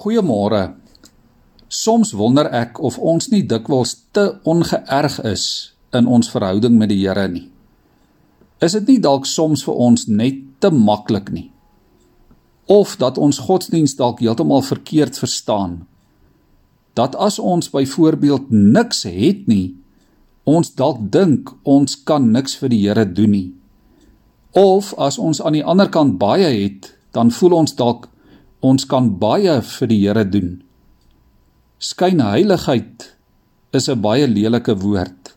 Goeiemôre. Soms wonder ek of ons nie dikwels te ongeërg is in ons verhouding met die Here nie. Is dit nie dalk soms vir ons net te maklik nie? Of dat ons godsdiens dalk heeltemal verkeerd verstaan? Dat as ons byvoorbeeld niks het nie, ons dalk dink ons kan niks vir die Here doen nie. Of as ons aan die ander kant baie het, dan voel ons dalk ons kan baie vir die Here doen. Skynheiligheid is 'n baie lelike woord.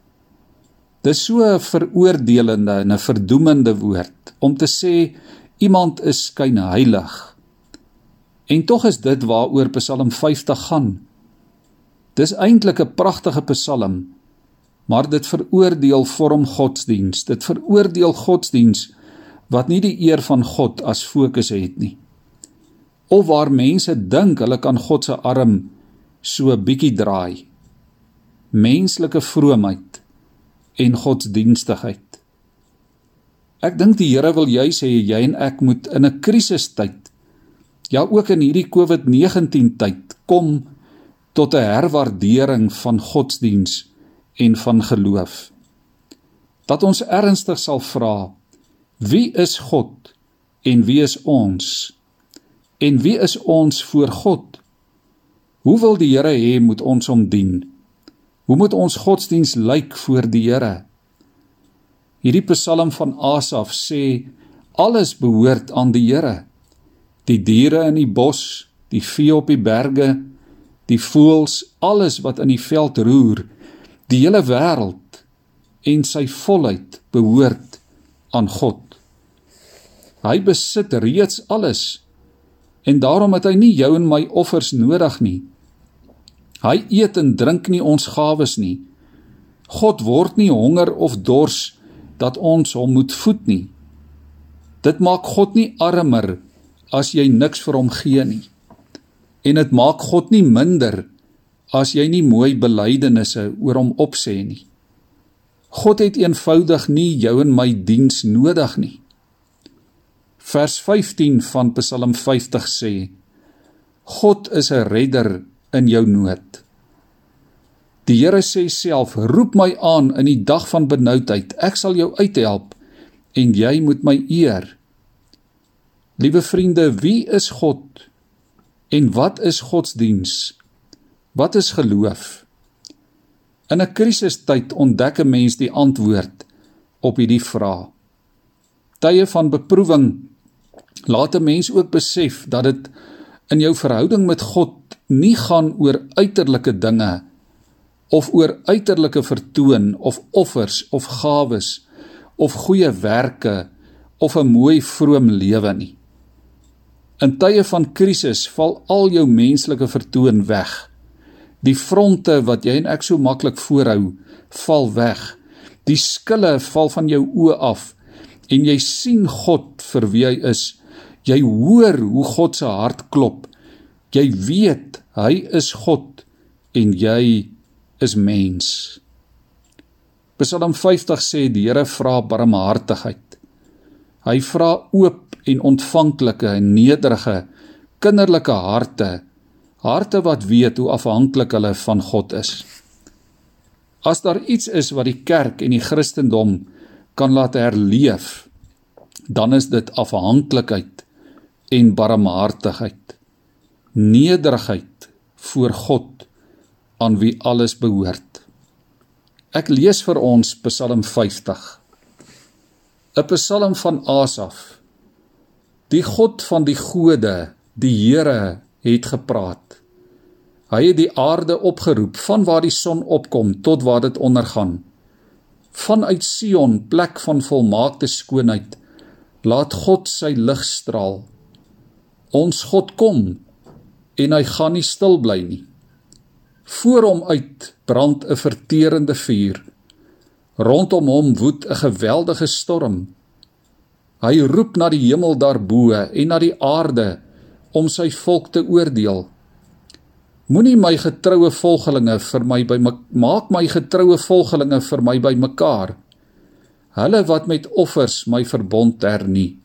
Dis so 'n veroordelende en 'n verdoemende woord om te sê iemand is skynheilig. En tog is dit waaroor Psalm 50 gaan. Dis eintlik 'n pragtige Psalm, maar dit veroordeel vorm godsdiens. Dit veroordeel godsdiens wat nie die eer van God as fokus het nie of waar mense dink hulle kan God se arm so 'n bietjie draai. Menslike vroomheid en godsdienstigheid. Ek dink die Here wil jy sê jy en ek moet in 'n krisistyd ja ook in hierdie COVID-19 tyd kom tot 'n herwaardering van godsdiens en van geloof. Dat ons ernstig sal vra wie is God en wie is ons? En wie is ons voor God? Hoe wil die Here hê moet ons hom dien? Hoe moet ons godsdiens lyk voor die Here? Hierdie Psalm van Asaf sê alles behoort aan die Here. Die diere in die bos, die vee op die berge, die voëls, alles wat in die veld roer, die hele wêreld en sy volheid behoort aan God. Hy besit reeds alles en daarom het hy nie jou en my offers nodig nie. Hy eet en drink nie ons gawes nie. God word nie honger of dors dat ons hom moet voed nie. Dit maak God nie armer as jy niks vir hom gee nie. En dit maak God nie minder as jy nie mooi belydenisse oor hom opsê nie. God het eenvoudig nie jou en my diens nodig nie. Vers 15 van Psalm 50 sê: God is 'n redder in jou nood. Die Here sê self: Roep my aan in die dag van benoudheid. Ek sal jou uithelp en jy moet my eer. Liewe vriende, wie is God? En wat is godsdiens? Wat is geloof? In 'n krisistyd ontdek 'n mens die antwoord op hierdie vraag. Tye van beproewing laat 'n mens ook besef dat dit in jou verhouding met God nie gaan oor uiterlike dinge of oor uiterlike vertoon of offers of gawes of goeie werke of 'n mooi vroom lewe nie. In tye van krisis val al jou menslike vertoon weg. Die fronte wat jy en ek so maklik voorhou, val weg. Die skille val van jou oë af en jy sien God vir wie hy is Jy hoor hoe God se hart klop. Jy weet hy is God en jy is mens. Psalm 50 sê die Here vra barmhartigheid. Hy vra oop en ontvanklike en nederige kinderlike harte, harte wat weet hoe afhanklik hulle van God is. As daar iets is wat die kerk en die Christendom kan laat herleef, dan is dit afhanklikheid en barmhartigheid, nederigheid voor God aan wie alles behoort. Ek lees vir ons Psalm 50. 'n Psalm van Asaf. Die God van die gode, die Here het gepraat. Hy het die aarde opgeroep van waar die son opkom tot waar dit ondergaan. Vanuit Sion, plek van volmaakte skoonheid, laat God sy lig straal. Ons God kom en hy gaan nie stil bly nie. Voor hom uit brand 'n verterende vuur. Rondom hom woed 'n geweldige storm. Hy roep na die hemel daarbo en na die aarde om sy volk te oordeel. Moenie my getroue volgelinge vir my by maak my getroue volgelinge vir my by mekaar. Hulle wat met offers my verbond hernie.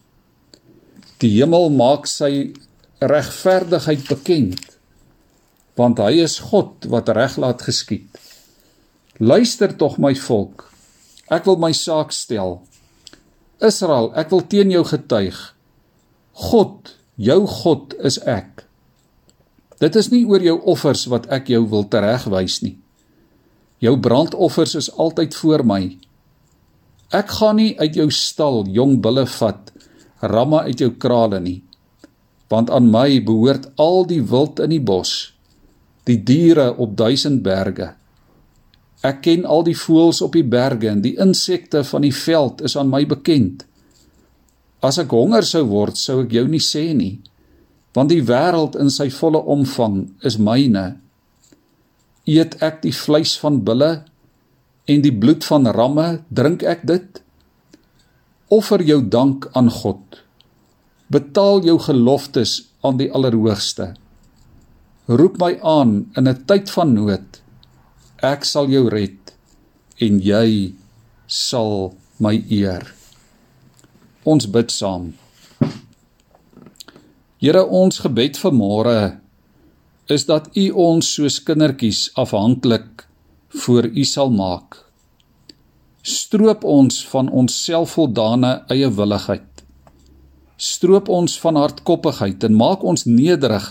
Die hemel maak sy regverdigheid bekend. want hy is God wat reg laat geskied. Luister tog my volk. Ek wil my saak stel. Israel, ek wil teen jou getuig. God, jou God is ek. Dit is nie oor jou offers wat ek jou wil teregwys nie. Jou brandoffers is altyd voor my. Ek gaan nie uit jou stal jong bulle vat, ramme uit jou krale nie. Want aan my behoort al die wild in die bos, die diere op duisend berge. Ek ken al die voëls op die berge en die insekte van die veld is aan my bekend. As ek honger sou word, sou ek jou nie sê nie, want die wêreld in sy volle omvang is myne eet ek die vleis van bulle en die bloed van ramme, drink ek dit? Offer jou dank aan God. Betaal jou geloftes aan die Allerhoogste. Roep my aan in 'n tyd van nood. Ek sal jou red en jy sal my eer. Ons bid saam. Here ons gebed vir môre is dat U ons soos kindertjies afhanklik voor U sal maak. Stroop ons van ons selfvoldane eie willigheid. Stroop ons van hardkoppigheid en maak ons nederig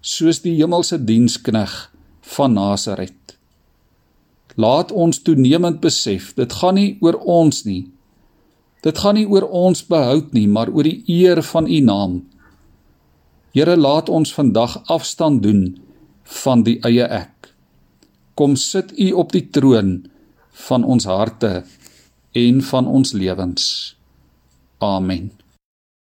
soos die hemelse dienskneg van Nasaret. Laat ons toenemend besef, dit gaan nie oor ons nie. Dit gaan nie oor ons behoud nie, maar oor die eer van U naam. Here laat ons vandag afstand doen van die eie ek. Kom sit U op die troon van ons harte en van ons lewens. Amen.